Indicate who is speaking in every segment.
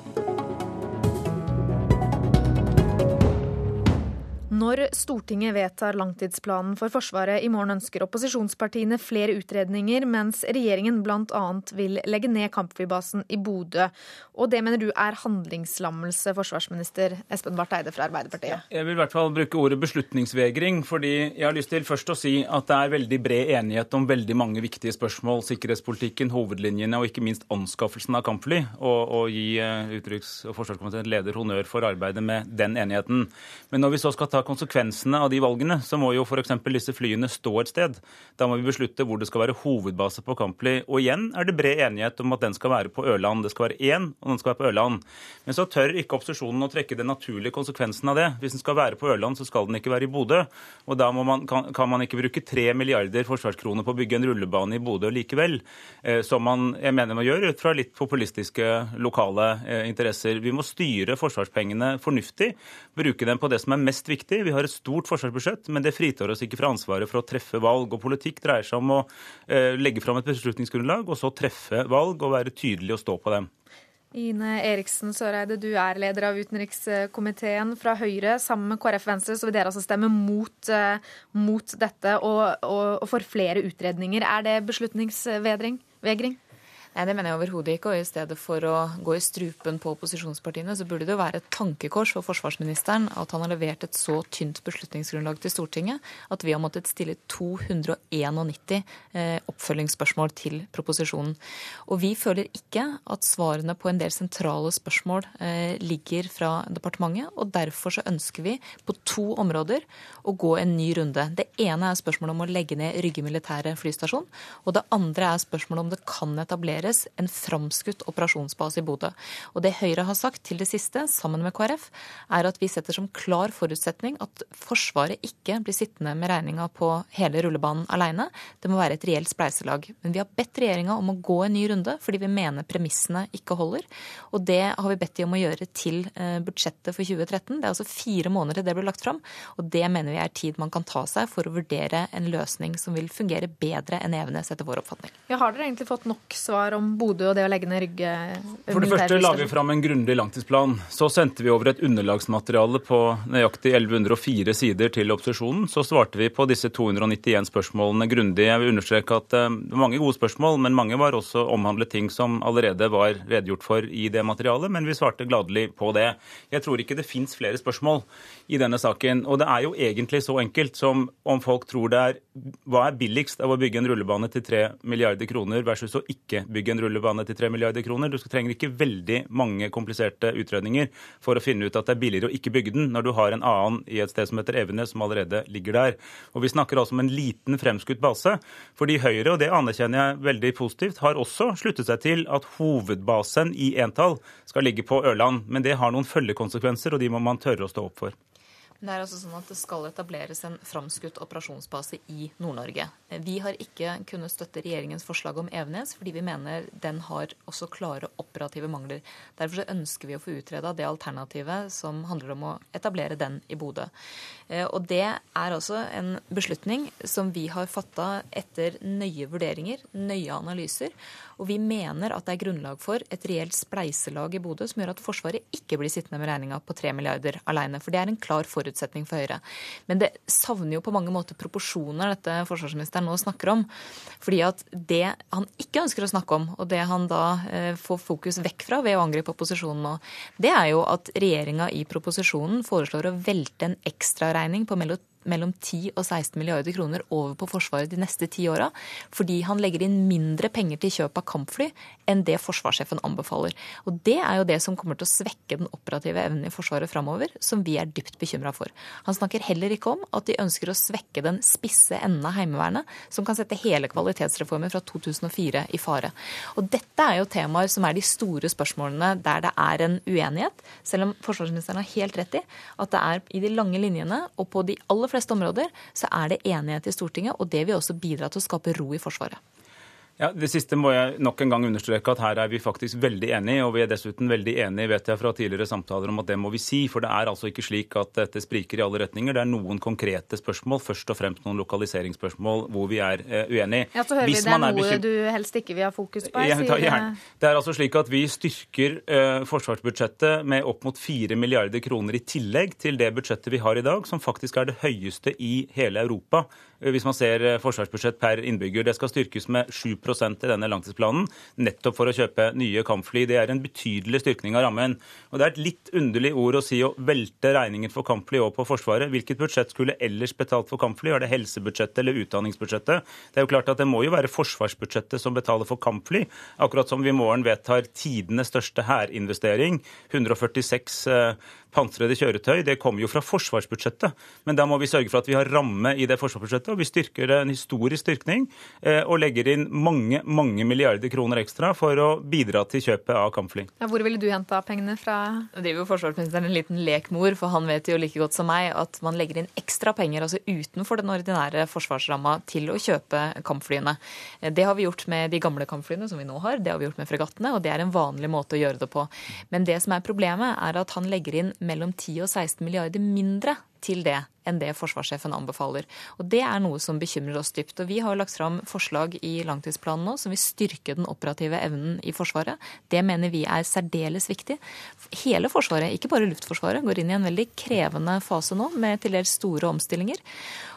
Speaker 1: thank you Når Stortinget vedtar langtidsplanen for Forsvaret i morgen, ønsker opposisjonspartiene flere utredninger, mens regjeringen bl.a. vil legge ned kampflybasen i Bodø. Og det mener du er handlingslammelse, forsvarsminister Espen Barth Eide fra Arbeiderpartiet?
Speaker 2: Jeg vil i hvert fall bruke ordet beslutningsvegring, fordi jeg har lyst til først å si at det er veldig bred enighet om veldig mange viktige spørsmål. Sikkerhetspolitikken, hovedlinjene og ikke minst anskaffelsen av kampfly. Og, og gi eh, utenriks- og forsvarskomiteens leder honnør for arbeidet med den enigheten. Men når vi så skal ta konsekvensene av de valgene, så må jo f.eks. disse flyene stå et sted. Da må vi beslutte hvor det skal være hovedbase på kampfly. Og igjen er det bred enighet om at den skal være på Ørland. Det skal være én, og den skal være på Ørland. Men så tør ikke opposisjonen å trekke den naturlige konsekvensen av det. Hvis den skal være på Ørland, så skal den ikke være i Bodø. Og da man, kan, kan, man ikke bruke tre milliarder forsvarskroner på å bygge en rullebane i Bodø likevel. Eh, som man jeg mener man gjør ut fra litt populistiske lokale eh, interesser. Vi må styre forsvarspengene fornuftig, bruke dem på det som er mest viktig viktig. Vi har et stort forsvarsbudsjett, men det fritar oss ikke fra ansvaret for å treffe valg. Og politikk dreier seg om å eh, legge fram et beslutningsgrunnlag, og så treffe valg og være tydelig og stå på dem.
Speaker 1: Ine Eriksen Søreide, du er leder av utenrikskomiteen fra Høyre. Sammen med KrF Venstre så vil dere altså stemme mot, eh, mot dette og, og, og, for flere utredninger. Er det beslutningsvegring?
Speaker 3: Nei, det mener jeg overhodet ikke. Og i stedet for å gå i strupen på opposisjonspartiene, så burde det jo være et tankekors for forsvarsministeren at han har levert et så tynt beslutningsgrunnlag til Stortinget at vi har måttet stille 291 eh, oppfølgingsspørsmål til proposisjonen. Og vi føler ikke at svarene på en del sentrale spørsmål eh, ligger fra departementet, og derfor så ønsker vi på to områder å gå en ny runde. Det ene er spørsmålet om å legge ned Rygge militære flystasjon, og det andre er spørsmålet om det kan etableres etableres en framskutt operasjonsbase i Bodø. Og det Høyre har sagt til det siste, sammen med KrF, er at vi setter som klar forutsetning at Forsvaret ikke blir sittende med regninga på hele rullebanen alene. Det må være et reelt spleiselag. Men vi har bedt regjeringa om å gå en ny runde, fordi vi mener premissene ikke holder. Og det har vi bedt de om å gjøre til eh, budsjettet for 2013. Det er altså fire måneder til det blir lagt fram, og det mener vi er tid man kan ta seg for å vurdere en løsning som vil fungere bedre enn Evenes, etter vår oppfatning.
Speaker 1: Ja, har dere egentlig fått nok svar om Bodø og det å legge ned Rygge?
Speaker 2: For det første la vi fram en grundig langtidsplan. Så sendte vi over et underlagsmateriale på nøyaktig 1104 sider til opposisjonen. Så svarte vi på disse 291 spørsmålene grundig. Jeg vil understreke at eh, det var mange gode spørsmål, men mange var også omhandlet ting som allerede var redegjort for i det materialet, men vi svarte gladelig på det. Jeg tror ikke det fins flere spørsmål i denne saken. Og det er jo egentlig så enkelt som om folk tror det er hva er billigst av å bygge en rullebane til 3 milliarder kroner versus å ikke bygge bygge en rullebane til 3 milliarder kroner. Du trenger ikke veldig mange kompliserte utredninger for å finne ut at det er billigere å ikke bygge den, når du har en annen i et sted som heter Evenes, som allerede ligger der. Og Vi snakker altså om en liten fremskutt base. Fordi Høyre, og det anerkjenner jeg veldig positivt, har også sluttet seg til at hovedbasen i entall skal ligge på Ørland. Men det har noen følgekonsekvenser, og de må man tørre å stå opp for.
Speaker 3: Det er altså sånn at det skal etableres en framskutt operasjonsbase i Nord-Norge. Vi har ikke kunnet støtte regjeringens forslag om Evenes, fordi vi mener den har også klare operative mangler. Derfor ønsker vi å få utreda det alternativet som handler om å etablere den i Bodø. Eh, og det er altså en beslutning som vi har fatta etter nøye vurderinger, nøye analyser. Og vi mener at det er grunnlag for et reelt spleiselag i Bodø som gjør at Forsvaret ikke blir sittende med regninga på 3 milliarder alene. For det er en klar forutsetning for Høyre. Men det savner jo på mange måter proporsjoner, dette forsvarsministeren nå snakker om. Fordi at det han ikke ønsker å snakke om, og det han da eh, får fokus vekk fra ved å angripe opposisjonen nå, det er jo at regjeringa i proposisjonen foreslår å velte en ekstraregning på mellom mellom 10 og 16 milliarder kroner over på Forsvaret de neste ti åra, fordi han legger inn mindre penger til kjøp av kampfly enn det forsvarssjefen anbefaler. Og Det er jo det som kommer til å svekke den operative evnen i Forsvaret framover, som vi er dypt bekymra for. Han snakker heller ikke om at de ønsker å svekke den spisse enden av Heimevernet, som kan sette hele kvalitetsreformen fra 2004 i fare. Og Dette er jo temaer som er de store spørsmålene der det er en uenighet, selv om forsvarsministeren har helt rett i at det er i de lange linjene og på de aller fleste fleste områder så er det enighet i Stortinget, og det vil også bidra til å skape ro i Forsvaret.
Speaker 2: Ja, Det siste må jeg nok en gang understreke at her er vi faktisk veldig enige. Og vi er dessuten veldig enige vet jeg, fra tidligere samtaler om at det må vi si. For det er altså ikke slik at dette spriker i alle retninger. Det er noen konkrete spørsmål, først og fremst noen lokaliseringsspørsmål hvor vi er uh, uenige.
Speaker 1: Ja, så hører Hvis vi det er noe du helst ikke vil ha fokus på. Jeg,
Speaker 2: sier... ja, det er altså slik at vi styrker uh, forsvarsbudsjettet med opp mot 4 milliarder kroner i tillegg til det budsjettet vi har i dag, som faktisk er det høyeste i hele Europa. Eh, hvis man ser eh, forsvarsbudsjett per innbygger. Det skal styrkes med 7 i denne langtidsplanen, nettopp for å kjøpe nye kampfly. Det er en betydelig styrkning av rammen. Og Det er et litt underlig ord å si å velte regningen for kampfly over på Forsvaret. Hvilket budsjett skulle ellers betalt for kampfly? Er det helsebudsjettet eller utdanningsbudsjettet? Det er jo klart at det må jo være forsvarsbudsjettet som betaler for kampfly, akkurat som vi i morgen vedtar tidenes største hærinvestering. 146 pansrede kjøretøy. Det kommer jo fra forsvarsbudsjettet. Men da må vi sørge for at vi har ramme i det forsvarsbudsjettet. Og vi styrker en historisk styrkning eh, og legger inn mange, mange milliarder kroner ekstra for å bidra til kjøpet av kampfly.
Speaker 1: Ja, hvor ville du henta pengene fra?
Speaker 3: Det driver jo forsvarsministeren en liten lekmor, for han vet jo like godt som meg at man legger inn ekstra penger altså utenfor den ordinære forsvarsramma til å kjøpe kampflyene. Eh, det har vi gjort med de gamle kampflyene som vi nå har, det har vi gjort med fregattene, og det er en vanlig måte å gjøre det på. Men det som er problemet, er at han legger inn mellom 10 og 16 milliarder mindre til det enn det forsvarssjefen anbefaler. Og Det er noe som bekymrer oss dypt. Og Vi har lagt fram forslag i langtidsplanen nå som vil styrke den operative evnen i Forsvaret. Det mener vi er særdeles viktig. Hele Forsvaret, ikke bare Luftforsvaret, går inn i en veldig krevende fase nå med til dels store omstillinger.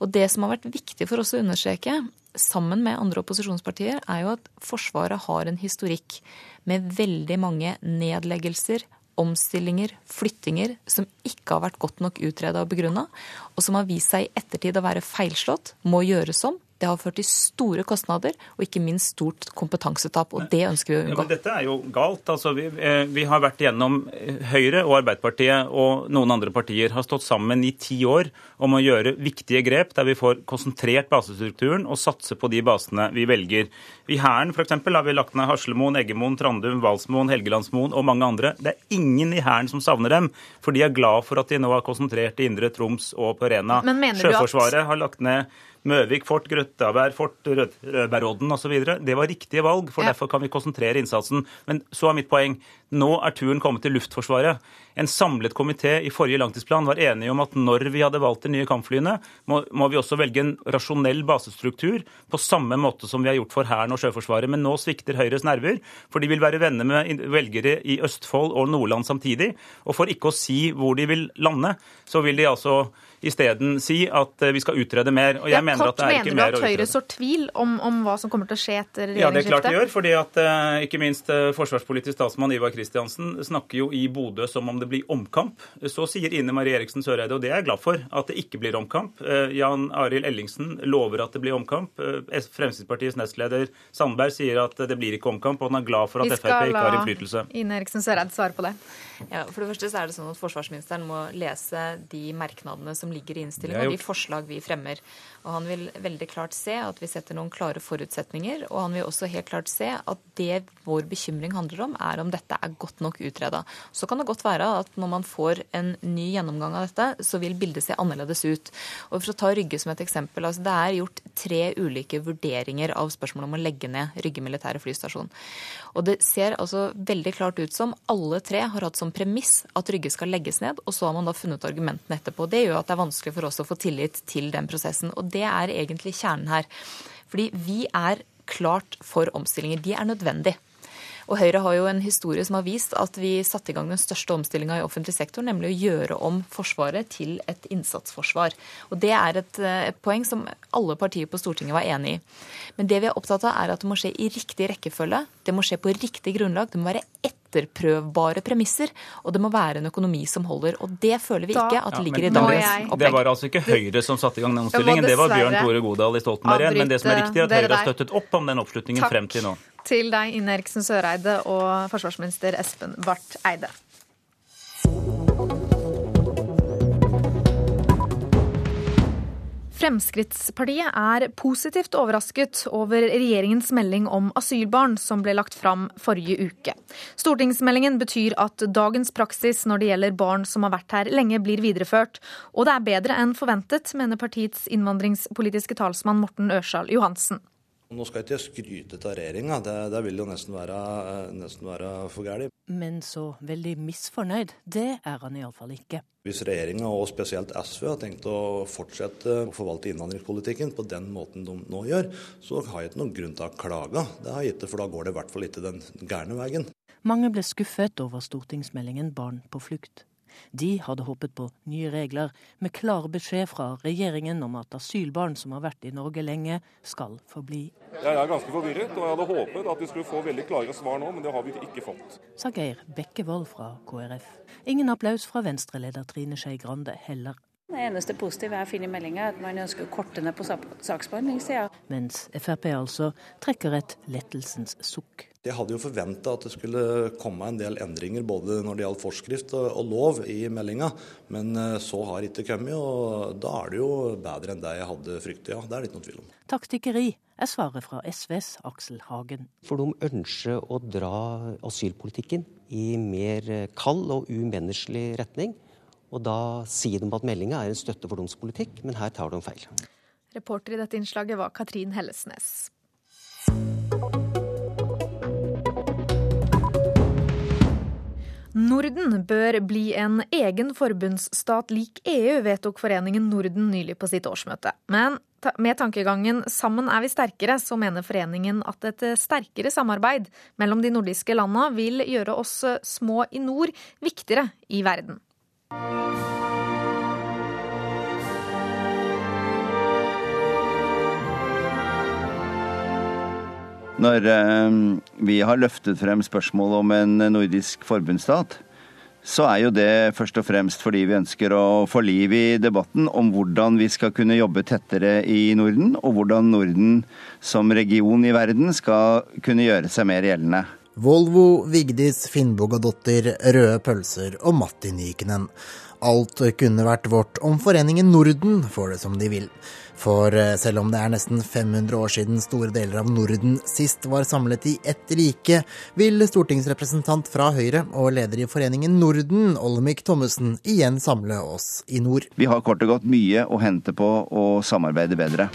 Speaker 3: Og Det som har vært viktig for oss å understreke, sammen med andre opposisjonspartier, er jo at Forsvaret har en historikk med veldig mange nedleggelser, omstillinger, flyttinger, som ikke har vært godt nok utreda og begrunna, og som har vist seg i ettertid å være feilslått, må gjøres om. Det har ført til store kostnader og ikke minst stort kompetansetap. og Det ønsker vi å unngå.
Speaker 2: Ja, men dette er jo galt. Altså, vi, eh, vi, har vært igjennom eh, Høyre og Arbeiderpartiet og noen andre partier har stått sammen i ti år om å gjøre viktige grep der vi får konsentrert basestrukturen og satse på de basene vi velger. I Hæren f.eks. har vi lagt ned Haslemoen, Eggemoen, Trandum, Valsmoen, Helgelandsmoen og mange andre. Det er ingen i Hæren som savner dem, for de er glad for at de nå er konsentrert i Indre Troms og på Rena. Sjøforsvaret har lagt ned Møvik fort, Grøttaberg fort, Rødbergodden osv. Det var riktige valg, for ja. derfor kan vi konsentrere innsatsen. Men så er mitt poeng. Nå er turen kommet til Luftforsvaret. En samlet komité i forrige langtidsplan var enige om at når vi hadde valgt de nye kampflyene, må, må vi også velge en rasjonell basestruktur på samme måte som vi har gjort for Hæren og Sjøforsvaret. Men nå svikter Høyres nerver, for de vil være venner med velgere i Østfold og Nordland samtidig. Og for ikke å si hvor de vil lande, så vil de altså isteden si at eh, vi skal utrede mer. Og jeg ja, mener at det er ikke mer
Speaker 1: å utrede. Mener du at Høyre sår tvil om, om, hva som kommer til å skje etter regjeringsskiftet?
Speaker 2: Ja, det er klart de gjør. fordi at uh, ikke minst uh, forsvarspolitisk statsmann Ivar Kristiansen snakker jo i Bodø som om det blir omkamp. Så sier Ine Marie Eriksen Søreide, og det er jeg glad for, at det ikke blir omkamp. Jan Arild Ellingsen lover at det blir omkamp. Fremskrittspartiets nestleder Sandberg sier at det blir ikke omkamp, og han er glad for at Frp ikke har innflytelse.
Speaker 1: Vi skal la Ine Eriksen Søreide svare på det.
Speaker 3: Ja, for det første så er det sånn at Forsvarsministeren må lese de merknadene som ligger i innstillinga, og de forslag vi fremmer. Og Han vil veldig klart se at vi setter noen klare forutsetninger. Og han vil også helt klart se at det vår bekymring handler om, er om dette er godt nok utreda. Så kan det godt være at når man får en ny gjennomgang av dette, så vil bildet se annerledes ut. Og For å ta Rygge som et eksempel. altså Det er gjort tre ulike vurderinger av spørsmålet om å legge ned Rygge militære flystasjon. Og det ser altså veldig klart ut som alle tre har hatt som premiss at Rygge skal legges ned, og så har man da funnet argumentene etterpå. Det gjør at det er vanskelig for oss å få tillit til den prosessen. Og det er egentlig kjernen her. Fordi vi er klart for omstillinger. De er nødvendige. Og Høyre har jo en historie som har vist at vi satte i gang den største omstillinga i offentlig sektor, nemlig å gjøre om Forsvaret til et innsatsforsvar. Og Det er et, et, poeng som alle partier på Stortinget var enig i. Men det vi er opptatt av, er at det må skje i riktig rekkefølge. Det må skje på riktig grunnlag. Det må være etterprøvbare premisser, og det må være en økonomi som holder. Og det føler vi ikke at det ligger ja, i dagens opplegg.
Speaker 2: Det var altså ikke Høyre som satte i gang den omstillingen, det var Bjørn Tore Godal i Stoltenberg igjen. Men det som er riktig, er at Høyre har støttet opp om den oppslutningen frem til nå
Speaker 1: til deg, Ine Eriksen Søreide og forsvarsminister Espen Barth Eide. Fremskrittspartiet er positivt overrasket over regjeringens melding om asylbarn som ble lagt fram forrige uke. Stortingsmeldingen betyr at dagens praksis når det gjelder barn som har vært her lenge, blir videreført. Og det er bedre enn forventet, mener partiets innvandringspolitiske talsmann Morten Ørsal Johansen.
Speaker 4: Nå skal ikke jeg skryte av regjeringa, det, det, vil jo nesten være, nesten være for galt.
Speaker 5: Men så veldig misfornøyd, det er han iallfall ikke.
Speaker 4: Hvis regjeringa og spesielt SV har tenkt å fortsette å forvalte innvandringspolitikken på den måten de nå gjør, så har jeg ikke noen grunn til å klage. Det har jeg ikke, for da går det i hvert fall ikke den gærne veien.
Speaker 5: Mange ble skuffet over stortingsmeldingen Barn på flukt. De hadde håpet på nye regler, med klar beskjed fra regjeringen om at asylbarn som har vært i Norge lenge, skal få bli.
Speaker 6: Jeg er ganske forvirret, og jeg hadde håpet at vi skulle få veldig klare svar nå, men det har vi ikke fått.
Speaker 5: Sa Geir Bekkevold fra KrF. Ingen applaus fra Venstre-leder Trine Skei Grande heller.
Speaker 7: Det eneste positive jeg finner i meldinga, er at man ønsker å korte ned på saksbehandlingstida.
Speaker 5: Mens Frp altså trekker et lettelsens sukk.
Speaker 4: Jeg hadde jo forventa at det skulle komme en del endringer både når det gjaldt forskrift og lov i meldinga, men eh, så har ikke kommet, og da er det jo bedre enn det jeg hadde fryktet. Ja, det er det ikke noen tvil om.
Speaker 5: Taktikkeri er svaret fra SVs Aksel Hagen.
Speaker 8: For de ønsker å dra asylpolitikken i mer kald og umenneskelig retning. Og da sier de at meldinga er en støtte for deres politikk, men her tar de feil.
Speaker 1: Reporter i dette innslaget var Katrin Hellesnes. Norden bør bli en egen forbundsstat lik EU, vedtok Foreningen Norden nylig på sitt årsmøte. Men med tankegangen 'sammen er vi sterkere', så mener foreningen at et sterkere samarbeid mellom de nordiske landa vil gjøre oss små i nord viktigere i verden.
Speaker 9: Når eh, vi har løftet frem spørsmålet om en nordisk forbundsstat, så er jo det først og fremst fordi vi ønsker å få liv i debatten om hvordan vi skal kunne jobbe tettere i Norden, og hvordan Norden som region i verden skal kunne gjøre seg mer gjeldende.
Speaker 10: Volvo, Vigdis Finnbogadottir, Røde pølser og Matti Nykenen. Alt kunne vært vårt om Foreningen Norden får det som de vil. For eh, selv om det er nesten 500 år siden store deler av Norden sist var samlet i ett rike, vil stortingsrepresentant fra Høyre og leder i Foreningen Norden, Olemic Thommessen, igjen samle oss i nord.
Speaker 9: Vi har kort og godt mye å hente på å samarbeide bedre.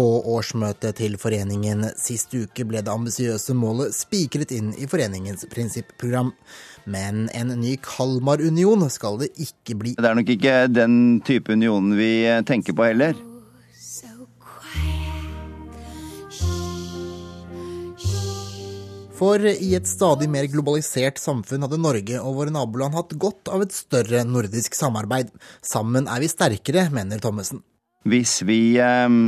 Speaker 10: På årsmøtet til foreningen sist uke ble det ambisiøse målet spikret inn i foreningens prinsipprogram. Men en ny Kalmar-union skal det ikke bli.
Speaker 9: Det er nok ikke den type unionen vi tenker på heller.
Speaker 10: For i et stadig mer globalisert samfunn hadde Norge og våre naboland hatt godt av et større nordisk samarbeid. Sammen er vi sterkere, mener Thommessen.
Speaker 9: Hvis vi eh,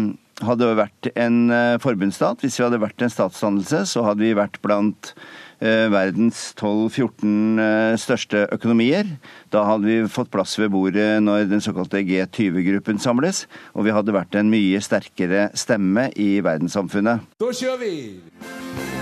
Speaker 9: hadde vært en eh, forbundsstat, hvis vi hadde vært en statsdannelse, så hadde vi vært blant eh, verdens 12-14 eh, største økonomier. Da hadde vi fått plass ved bordet når den såkalte G20-gruppen samles, og vi hadde vært en mye sterkere stemme i verdenssamfunnet. Da kjører vi!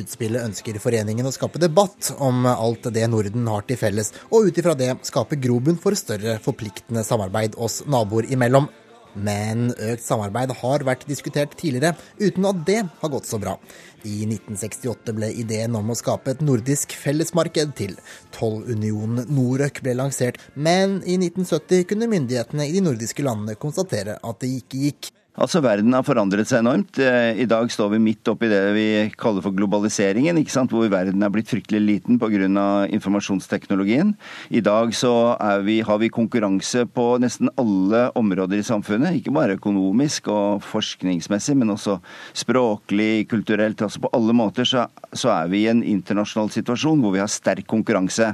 Speaker 10: Utspillet ønsker foreningen å skape debatt om alt det Norden har til felles, og ut ifra det skape grobunn for større forpliktende samarbeid oss naboer imellom. Men økt samarbeid har vært diskutert tidligere, uten at det har gått så bra. I 1968 ble ideen om å skape et nordisk fellesmarked til. Tollunionen Norøk ble lansert, men i 1970 kunne myndighetene i de nordiske landene konstatere at det ikke gikk.
Speaker 9: Altså, Verden har forandret seg enormt. Eh, I dag står vi midt oppi det vi kaller for globaliseringen, ikke sant? hvor verden er blitt fryktelig liten pga. informasjonsteknologien. I dag så vi, har vi konkurranse på nesten alle områder i samfunnet. Ikke bare økonomisk og forskningsmessig, men også språklig, kulturelt. altså På alle måter så, så er vi i en internasjonal situasjon hvor vi har sterk konkurranse.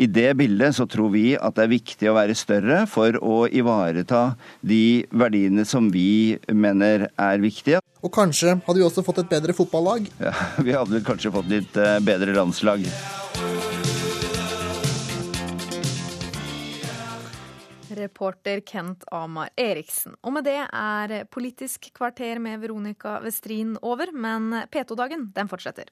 Speaker 9: I det bildet så tror vi at det er viktig å være større for å ivareta de verdiene som vi mener er viktige.
Speaker 10: Og kanskje hadde vi også fått et bedre fotballag?
Speaker 9: Ja, vi hadde kanskje fått litt eh, bedre landslag.
Speaker 1: Reporter Kent Amar Eriksen. Og med det er Politisk kvarter med Veronica Westrin over, men P2-dagen den fortsetter.